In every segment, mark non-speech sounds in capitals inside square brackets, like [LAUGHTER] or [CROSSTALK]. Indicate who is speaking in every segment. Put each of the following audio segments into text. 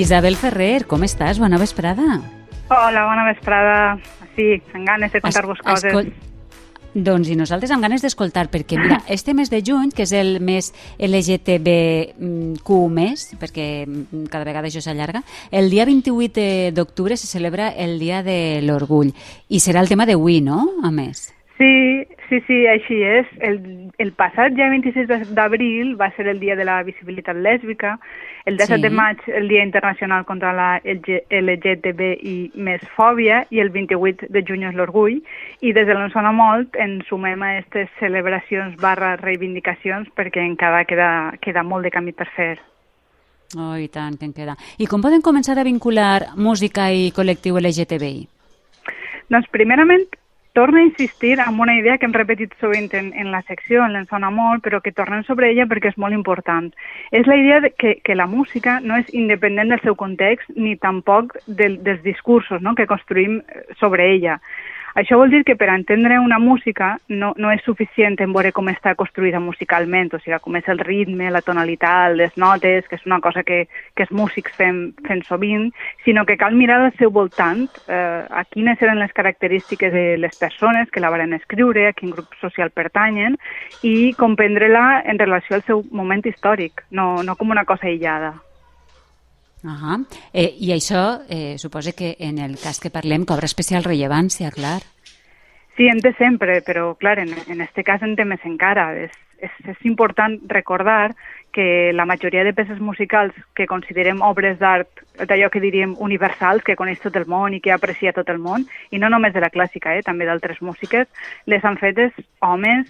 Speaker 1: Isabel Ferrer, com estàs? Bona vesprada.
Speaker 2: Hola, bona vesprada. Sí, amb ganes de contar-vos coses. Escol...
Speaker 1: Doncs i nosaltres amb ganes d'escoltar, perquè mira, [CLEARS THROAT] este mes de juny, que és el mes LGTBQ+, perquè mm, cada vegada això s'allarga, el dia 28 d'octubre se celebra el Dia de l'Orgull, i serà el tema d'avui, no?, a més.
Speaker 2: Sí, sí, sí, així és. El, el passat dia 26 d'abril va ser el dia de la visibilitat lèsbica, el 17 sí. de maig el Dia Internacional contra la LGTBI més fòbia i el 28 de juny és l'orgull i des de l'Ensona Molt ens sumem a aquestes celebracions barra reivindicacions perquè encara queda, queda molt de camí per fer.
Speaker 1: Oh, i tant que en queda. I com poden començar a vincular música i col·lectiu LGTBI?
Speaker 2: Doncs primerament torno a insistir en una idea que hem repetit sovint en, en la secció, en l'ensona molt, però que tornem sobre ella perquè és molt important. És la idea de que, que la música no és independent del seu context ni tampoc del, dels discursos no?, que construïm sobre ella. Això vol dir que per entendre una música no, no és suficient en veure com està construïda musicalment, o sigui, com és el ritme, la tonalitat, les notes, que és una cosa que, que els músics fem, fem sovint, sinó que cal mirar al seu voltant eh, a quines eren les característiques de les persones que la van escriure, a quin grup social pertanyen, i comprendre-la en relació al seu moment històric, no, no com una cosa aïllada.
Speaker 1: Uh -huh. eh, I això eh, suposa que en el cas que parlem cobra especial rellevància, clar.
Speaker 2: Sí, en té sempre, però clar, en, en este cas en té més encara. És, és, és important recordar que la majoria de peces musicals que considerem obres d'art, d'allò que diríem universals, que coneix tot el món i que aprecia tot el món, i no només de la clàssica, eh, també d'altres músiques, les han fetes homes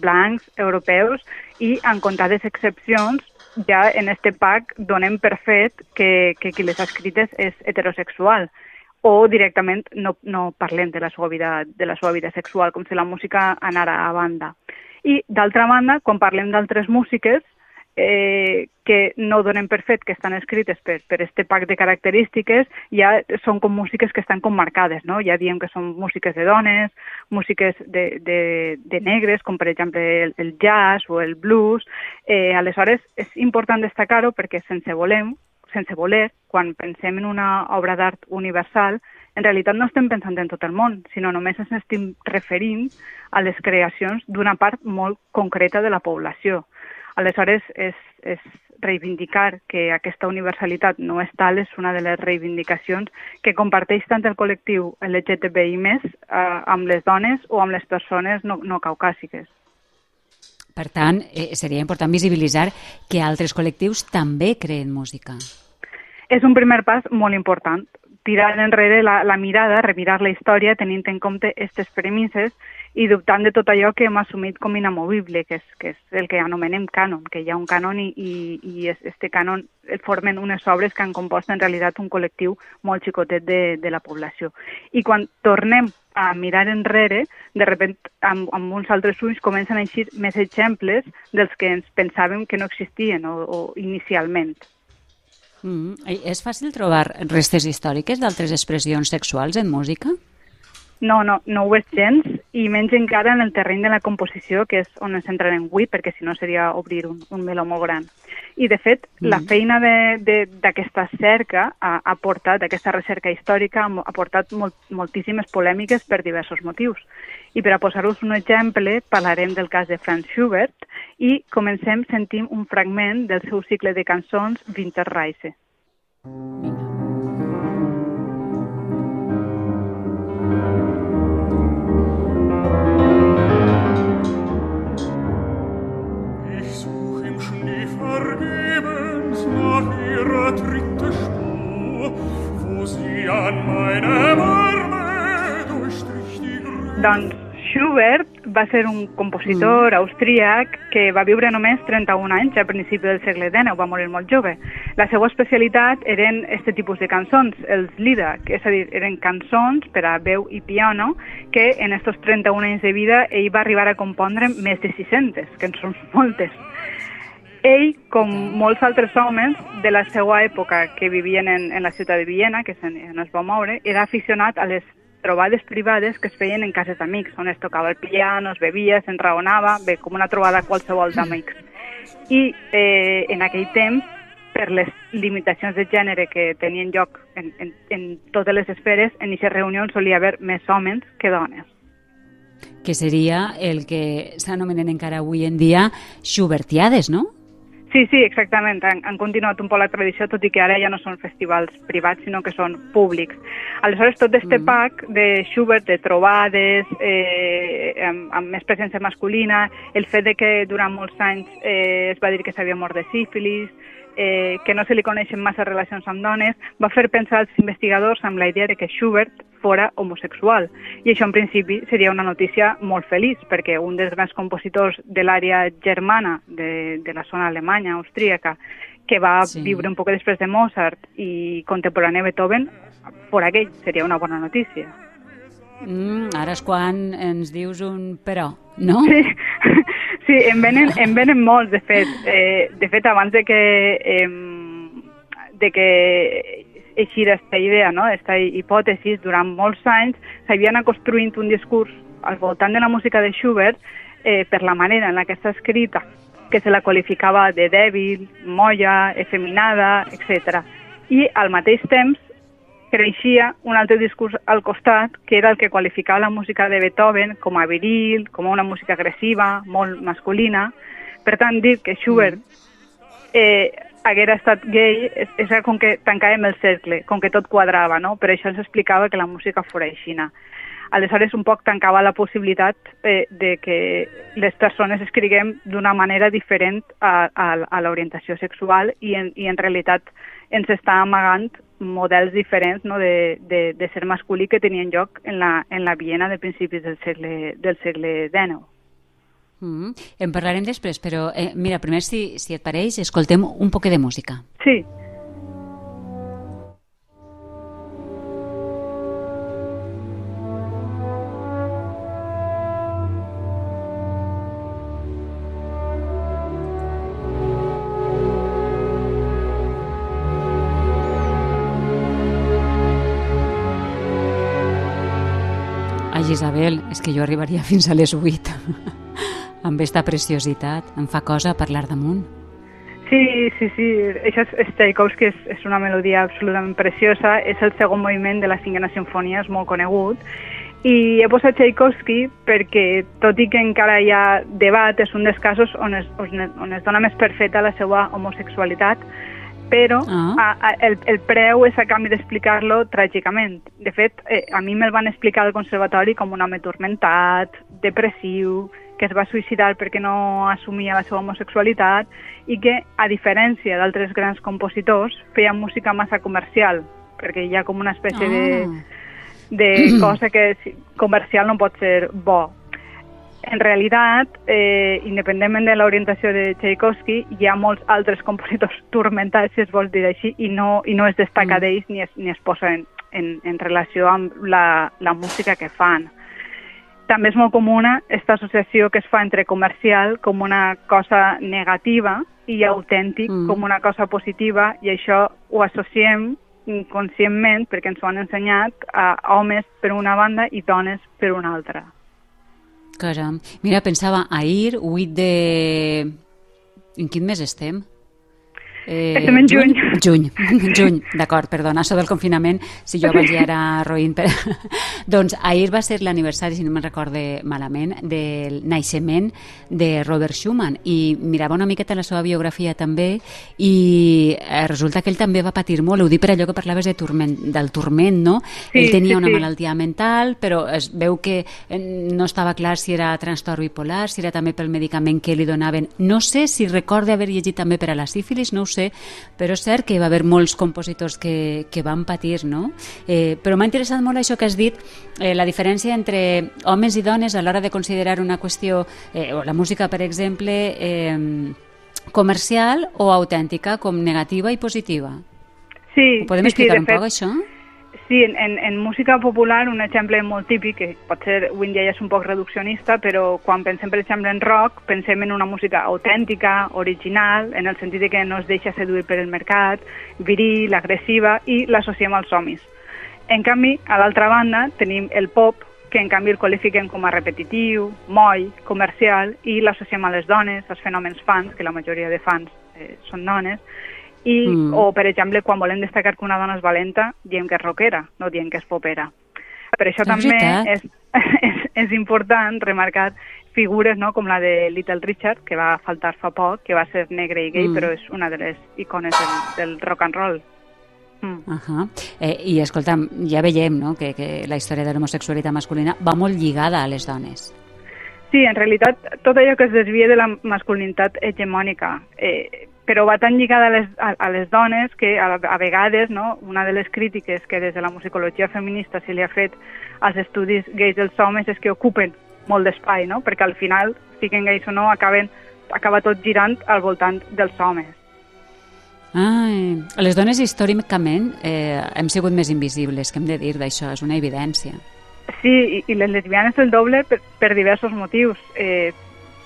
Speaker 2: blancs, europeus, i en comptades excepcions ja en este pack donem per fet que, que qui les ha escrites és heterosexual o directament no, no parlem de la, seva vida, de la seva vida sexual, com si la música anara a banda. I, d'altra banda, quan parlem d'altres músiques, eh, que no donen per fet que estan escrites per, per este pack de característiques, ja són com músiques que estan com marcades, no? Ja diem que són músiques de dones, músiques de, de, de negres, com per exemple el, el jazz o el blues. Eh, aleshores, és important destacar-ho perquè sense volem, sense voler, quan pensem en una obra d'art universal, en realitat no estem pensant en tot el món, sinó només ens estem referint a les creacions d'una part molt concreta de la població. Aleshores, és, és reivindicar que aquesta universalitat no és tal és una de les reivindicacions que comparteix tant el col·lectiu LGTBI més eh, amb les dones o amb les persones no, no caucàsiques.
Speaker 1: Per tant, eh, seria important visibilitzar que altres col·lectius també creen música.
Speaker 2: És un primer pas molt important. Tirar enrere la, la mirada, remirar la història tenint en compte aquestes premisses i dubtant de tot allò que hem assumit com inamovible, que és, que és el que anomenem cànon, que hi ha un cànon i, i, i este cànon formen unes obres que han compost en realitat un col·lectiu molt xicotet de, de la població. I quan tornem a mirar enrere, de repent amb, amb uns altres ulls comencen a eixir més exemples dels que ens pensàvem que no existien o, o inicialment.
Speaker 1: Mm, és fàcil trobar restes històriques d'altres expressions sexuals en música?
Speaker 2: No, no, no ho és gens, i menys encara en el terreny de la composició, que és on ens centrarem avui, perquè si no seria obrir un, un meló molt gran. I, de fet, mm. la feina d'aquesta cerca ha, ha portat, aquesta recerca històrica, ha portat molt, moltíssimes polèmiques per diversos motius. I per a posar-vos un exemple, parlarem del cas de Franz Schubert i comencem sentint un fragment del seu cicle de cançons Winterreise. Vinga. Doncs Schubert va ser un compositor mm. austríac que va viure només 31 anys a principi del segle XIX, va morir molt jove. La seva especialitat eren aquest tipus de cançons, els Lieder, és a dir, eren cançons per a veu i piano que en aquests 31 anys de vida ell va arribar a compondre més de 600, que en són moltes. Ell, com molts altres homes de la seva època que vivien en, en la ciutat de Viena, que on es va moure, era aficionat a les trobades privades que es feien en cases d'amics, on es tocava el piano, es bevia, s'enraonava, bé, com una trobada qualsevol d'amics. I eh, en aquell temps per les limitacions de gènere que tenien lloc en, en, en totes les esferes, en aquestes reunions solia haver més homes que dones.
Speaker 1: Que seria el que s'anomenen encara avui en dia Schubertiades, no?
Speaker 2: Sí, sí, exactament. Han, han continuat un poc la tradició, tot i que ara ja no són festivals privats, sinó que són públics. Aleshores, tot este mm. pack de Schubert, de trobades, eh, amb, amb més presència masculina, el fet de que durant molts anys eh, es va dir que s'havia mort de sífilis, eh, que no se li coneixen massa relacions amb dones, va fer pensar als investigadors amb la idea de que Schubert fora homosexual. I això, en principi, seria una notícia molt feliç, perquè un dels grans compositors de l'àrea germana, de, de la zona alemanya, austríaca, que va sí. viure un poc després de Mozart i contemporani Beethoven, fora aquell, seria una bona notícia.
Speaker 1: Mm, ara és quan ens dius un però, no?
Speaker 2: Sí, [LAUGHS] Sí, en venen, en venen molts, de fet. Eh, de fet, abans de que, eh, de que eixir aquesta idea, no? aquesta hipòtesi, durant molts anys s'havia anat construint un discurs al voltant de la música de Schubert eh, per la manera en la que està escrita, que se la qualificava de dèbil, molla, efeminada, etc. I al mateix temps creixia un altre discurs al costat, que era el que qualificava la música de Beethoven com a viril, com a una música agressiva, molt masculina. Per tant, dir que Schubert mm. eh, haguera estat gay és com que tancàvem el cercle, com que tot quadrava, no? Per això ens explicava que la música fora aixina. Aleshores, un poc tancava la possibilitat eh, de que les persones escriguem d'una manera diferent a, a, a l'orientació sexual i en, i en realitat ens està amagant models diferents no, de, de, de ser masculí que tenien lloc en la, en la Viena de principis del segle, del segle XIX.
Speaker 1: Mm -hmm. En parlarem després, però eh, mira, primer, si, si et pareix, escoltem un poc de música.
Speaker 2: Sí.
Speaker 1: Isabel, és que jo arribaria [LAUGHS] fins a les 8 amb aquesta preciositat. Em fa cosa parlar damunt.
Speaker 2: Sí, sí, sí. Això és, és Tchaikovsky, és, és una melodia absolutament preciosa. És el segon moviment de la cinquena sinfonia, és molt conegut. I he posat Tchaikovsky perquè, tot i que encara hi ha debat, és un dels casos on es, on es dona més per feta la seva homosexualitat, però ah. a, a, el, el preu és a canvi d'explicar-lo tràgicament. De fet, eh, a mi me'l van explicar al conservatori com un home tormentat, depressiu, que es va suïcidar perquè no assumia la seva homosexualitat i que, a diferència d'altres grans compositors, feia música massa comercial, perquè hi ha com una espècie ah. de, de [CLEARS THROAT] cosa que comercial no pot ser bo en realitat, eh, independentment de l'orientació de Tchaikovsky, hi ha molts altres compositors [LAUGHS] turmentats, si es vol dir així, i no, i no es destaca mm. d'ells ni, es, ni es posa en, en, en relació amb la, la música que fan. També és molt comuna aquesta associació que es fa entre comercial com una cosa negativa i autèntic mm. com una cosa positiva, i això ho associem inconscientment, perquè ens ho han ensenyat, a homes per una banda i dones per una altra.
Speaker 1: Caram. Mira, pensava, ahir, 8 de... En quin mes estem?
Speaker 2: Eh, Estem en juny.
Speaker 1: Juny, [LAUGHS] [LAUGHS] juny, d'acord, perdona, això del confinament, si jo vaig ara roïnt. Per... [LAUGHS] doncs ahir va ser l'aniversari, si no me'n recorde malament, del naixement de Robert Schumann i mirava una miqueta la seva biografia també i eh, resulta que ell també va patir molt, ho dic per allò que parlaves de turment, del turment, no? Sí, ell tenia sí, una sí. malaltia mental, però es veu que eh, no estava clar si era trastorn bipolar, si era també pel medicament que li donaven. No sé si recorde haver llegit també per a la sífilis, no ho sé, però és cert que hi va haver molts compositors que, que van patir, no? Eh, però m'ha interessat molt això que has dit, eh, la diferència entre homes i dones a l'hora de considerar una qüestió, eh, o la música, per exemple, eh, comercial o autèntica, com negativa i positiva.
Speaker 2: Sí,
Speaker 1: Ho podem
Speaker 2: sí,
Speaker 1: explicar
Speaker 2: sí,
Speaker 1: un poc, això?
Speaker 2: Sí, en, en, en música popular un exemple molt típic, que potser avui dia ja és un poc reduccionista, però quan pensem, per exemple, en rock, pensem en una música autèntica, original, en el sentit que no es deixa seduir per el mercat, viril, agressiva, i l'associem als homes. En canvi, a l'altra banda, tenim el pop, que en canvi el qualifiquem com a repetitiu, moll, comercial, i l'associem a les dones, als fenòmens fans, que la majoria de fans eh, són dones, I, mm. O, per exemple, quan volem destacar que una dona és valenta, diem que és rockera, no diem que és popera. Per això és també és, [LAUGHS] és, és important remarcar figures no, com la de Little Richard, que va faltar fa poc, que va ser negre i gay, mm. però és una de les icones del, del rock and roll.
Speaker 1: Mm. Uh -huh. eh, I escolta'm, ja veiem no, que, que la història de l'homosexualitat masculina va molt lligada a les dones.
Speaker 2: Sí, en realitat, tot allò que es desvia de la masculinitat hegemònica, eh, però va tan lligada a les, a, a les dones que a, a vegades no, una de les crítiques que des de la musicologia feminista se li ha fet als estudis gais dels homes és que ocupen molt d'espai, no? perquè al final, siguin gais o no, acaben, acaba tot girant al voltant dels homes.
Speaker 1: Ai, les dones històricament eh, hem sigut més invisibles, que hem de dir d'això, és una evidència.
Speaker 2: Sí, i, i les lesbianes el doble per, per diversos motius. Eh,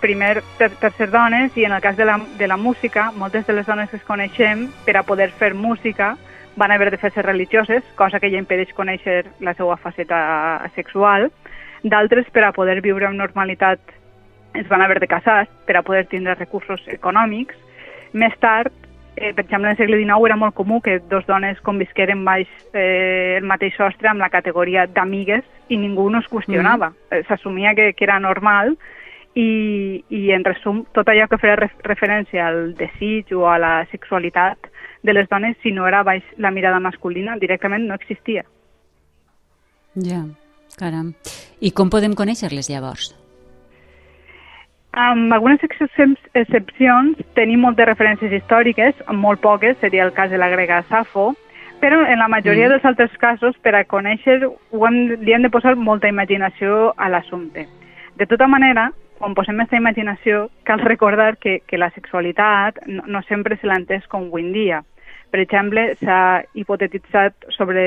Speaker 2: primer, per, per ser dones, i en el cas de la, de la música, moltes de les dones que es coneixem, per a poder fer música, van haver de fer-se religioses, cosa que ja impedeix conèixer la seva faceta sexual. D'altres, per a poder viure amb normalitat, es van haver de casar per a poder tindre recursos econòmics. Més tard, eh, per exemple, en el segle XIX era molt comú que dos dones convisqueren baix eh, el mateix sostre amb la categoria d'amigues i ningú no es qüestionava. Mm. S'assumia que, que era normal i, i en resum tot allò que feia referència al desig o a la sexualitat de les dones, si no era baix la mirada masculina, directament no existia.
Speaker 1: Ja, caram. I com podem conèixer-les llavors?
Speaker 2: Amb algunes excepcions tenim moltes referències històriques, molt poques, seria el cas de la grega Safo, però en la majoria mm. dels altres casos, per a conèixer, ho hem, li hem de posar molta imaginació a l'assumpte. De tota manera, quan posem aquesta imaginació, cal recordar que, que la sexualitat no, no sempre se l'ha entès com avui en dia. Per exemple, s'ha hipotetitzat sobre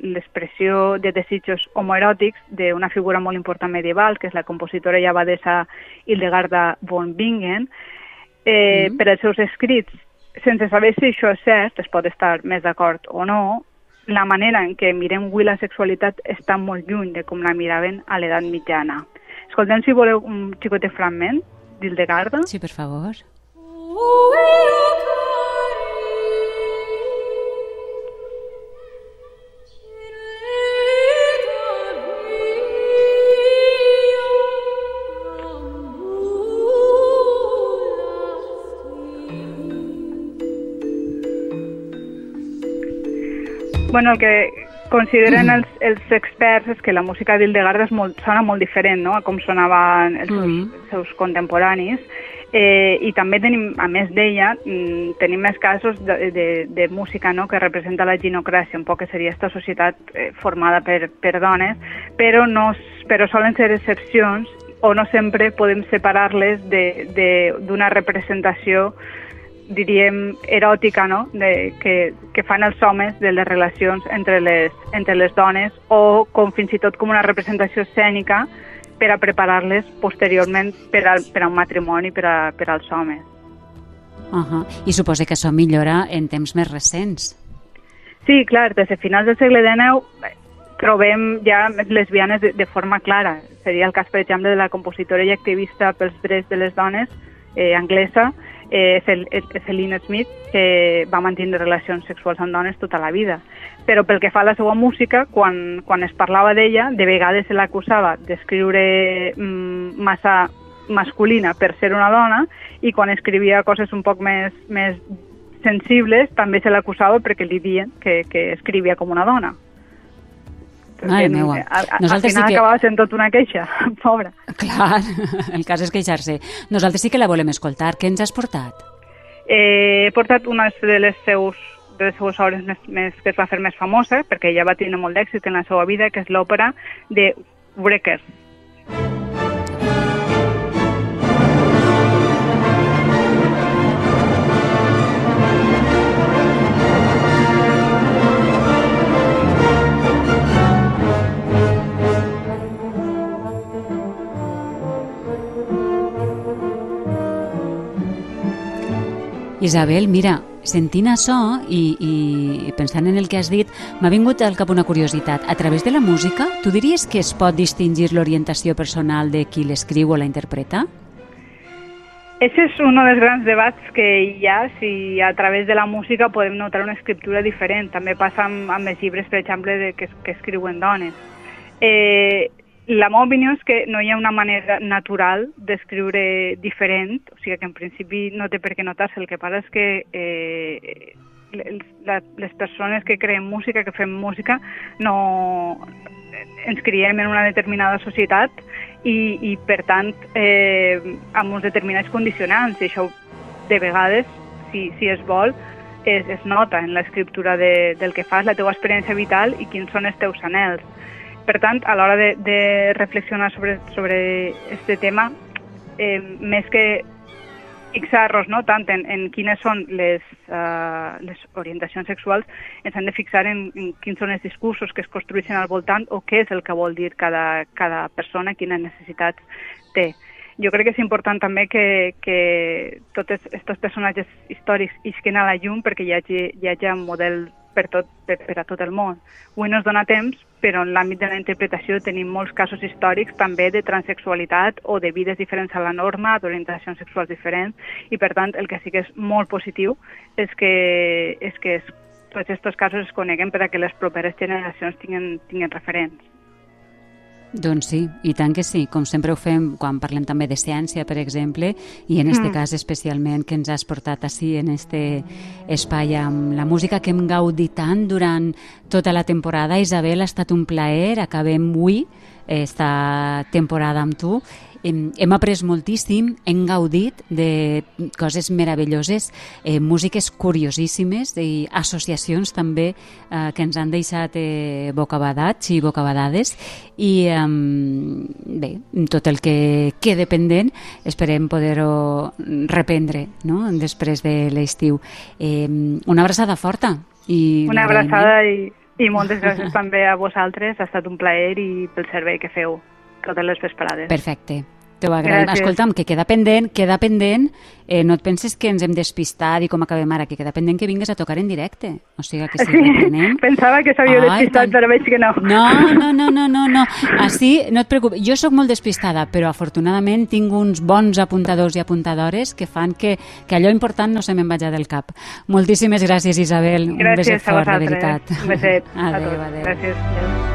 Speaker 2: l'expressió de desitjos homoeròtics d'una figura molt important medieval, que és la compositora i abadesa Hildegarda von Bingen, eh, mm. per als seus escrits. Sense saber si això és cert, es pot estar més d'acord o no, la manera en què mirem avui la sexualitat està molt lluny de com la miraven a l'edat mitjana. Escoltem, si voleu, un xicotet fragment d'Hildegarda.
Speaker 1: Sí, per favor.
Speaker 2: Bueno, el que consideren mm els, els experts és que la música d'Hildegarda molt, sona molt diferent no? a com sonaven els seus, mm els seus contemporanis eh, i també tenim, a més d'ella, mm, tenim més casos de, de, de música no? que representa la ginocràcia, un poc que seria aquesta societat eh, formada per, per dones, però, no, però solen ser excepcions o no sempre podem separar-les d'una representació diríem, eròtica, no?, de, que, que fan els homes de les relacions entre les, entre les dones o com fins i tot com una representació escènica per a preparar-les posteriorment per, al, per a un matrimoni per, a, per als homes.
Speaker 1: Uh -huh. I suposa que això millora en temps més recents.
Speaker 2: Sí, clar, des de finals del segle XIX trobem ja lesbianes de, de forma clara. Seria el cas, per exemple, de la compositora i activista pels drets de les dones eh, anglesa, eh, Celine Smith, que va mantenir relacions sexuals amb dones tota la vida. Però pel que fa a la seva música, quan, quan es parlava d'ella, de vegades se l'acusava d'escriure mm, massa masculina per ser una dona i quan escrivia coses un poc més, més sensibles també se l'acusava perquè li diuen que, que escrivia com una dona.
Speaker 1: Ai, meua.
Speaker 2: Al, Nosaltres al final sí que... acabava sent tot una queixa, [LAUGHS] pobra.
Speaker 1: Clar, [LAUGHS] el cas és queixar-se. Nosaltres sí que la volem escoltar. Què ens has portat?
Speaker 2: Eh, he portat una de les seus de les seues obres més, més, que es va fer més famosa, perquè ja va tenir molt d'èxit en la seva vida, que és l'òpera de Breakers.
Speaker 1: Isabel, mira, sentint això i, i pensant en el que has dit, m'ha vingut al cap una curiositat. A través de la música, tu diries que es pot distingir l'orientació personal de qui l'escriu o la interpreta?
Speaker 2: Ese és un dels grans debats que hi ha, si a través de la música podem notar una escriptura diferent. També passa amb, amb els llibres, per exemple, de, que, que escriuen dones. Eh, la meva opinió és que no hi ha una manera natural d'escriure diferent, o sigui que en principi no té per què notar-se. El que passa és que eh, les, persones que creen música, que fem música, no ens criem en una determinada societat i, i per tant, eh, amb uns determinats condicionants, i això de vegades, si, si es vol, es, es nota en l'escriptura de, del que fas, la teua experiència vital i quins són els teus anels. Per tant, a l'hora de, de reflexionar sobre, sobre este tema, eh, més que fixar-nos no, tant en, en quines són les, uh, les orientacions sexuals, ens hem de fixar en, en quins són els discursos que es construeixen al voltant o què és el que vol dir cada, cada persona, quines necessitats té. Jo crec que és important també que, que tots aquests personatges històrics isquen a la llum perquè hi hagi, hi hagi un model per, tot, per, per a tot el món. Avui no es dona temps, però en l'àmbit de la interpretació tenim molts casos històrics també de transexualitat o de vides diferents a la norma, d'orientacions sexuals diferents, i per tant el que sí que és molt positiu és que, és que es, tots aquests casos es coneguen per a que les properes generacions tinguin, tinguin referents.
Speaker 1: Doncs sí, i tant que sí, com sempre ho fem quan parlem també de ciència, per exemple, i en este mm. cas especialment que ens has portat així en este espai amb la música que hem gaudit tant durant tota la temporada. Isabel, ha estat un plaer, acabem avui esta temporada amb tu hem, hem après moltíssim, hem gaudit de coses meravelloses, eh, músiques curiosíssimes i associacions també eh, que ens han deixat eh, bocabadats i bocabadades i eh, bé, tot el que quede pendent esperem poder-ho reprendre no? després de l'estiu. Eh, una abraçada forta.
Speaker 2: I una abraçada i, i moltes gràcies també a vosaltres. Ha estat un plaer i pel servei que feu totes les vesprades.
Speaker 1: Perfecte. T'ho agraïm. Escolta'm, que queda pendent, queda pendent, eh, no et penses que ens hem despistat i com acabem ara, que queda pendent que vingues a tocar en directe. O sigui que sí, reprenem...
Speaker 2: Pensava que s'havia despistat, tant... però veig que no.
Speaker 1: No, no, no, no, no, no. Així, no et preocupis. Jo sóc molt despistada, però afortunadament tinc uns bons apuntadors i apuntadores que fan que, que allò important no se me'n vagi del cap. Moltíssimes gràcies, Isabel.
Speaker 2: Gràcies
Speaker 1: un beset
Speaker 2: fort,
Speaker 1: de veritat.
Speaker 2: Un beset [LAUGHS] adéu, a tots. Adéu. Gràcies. Adéu.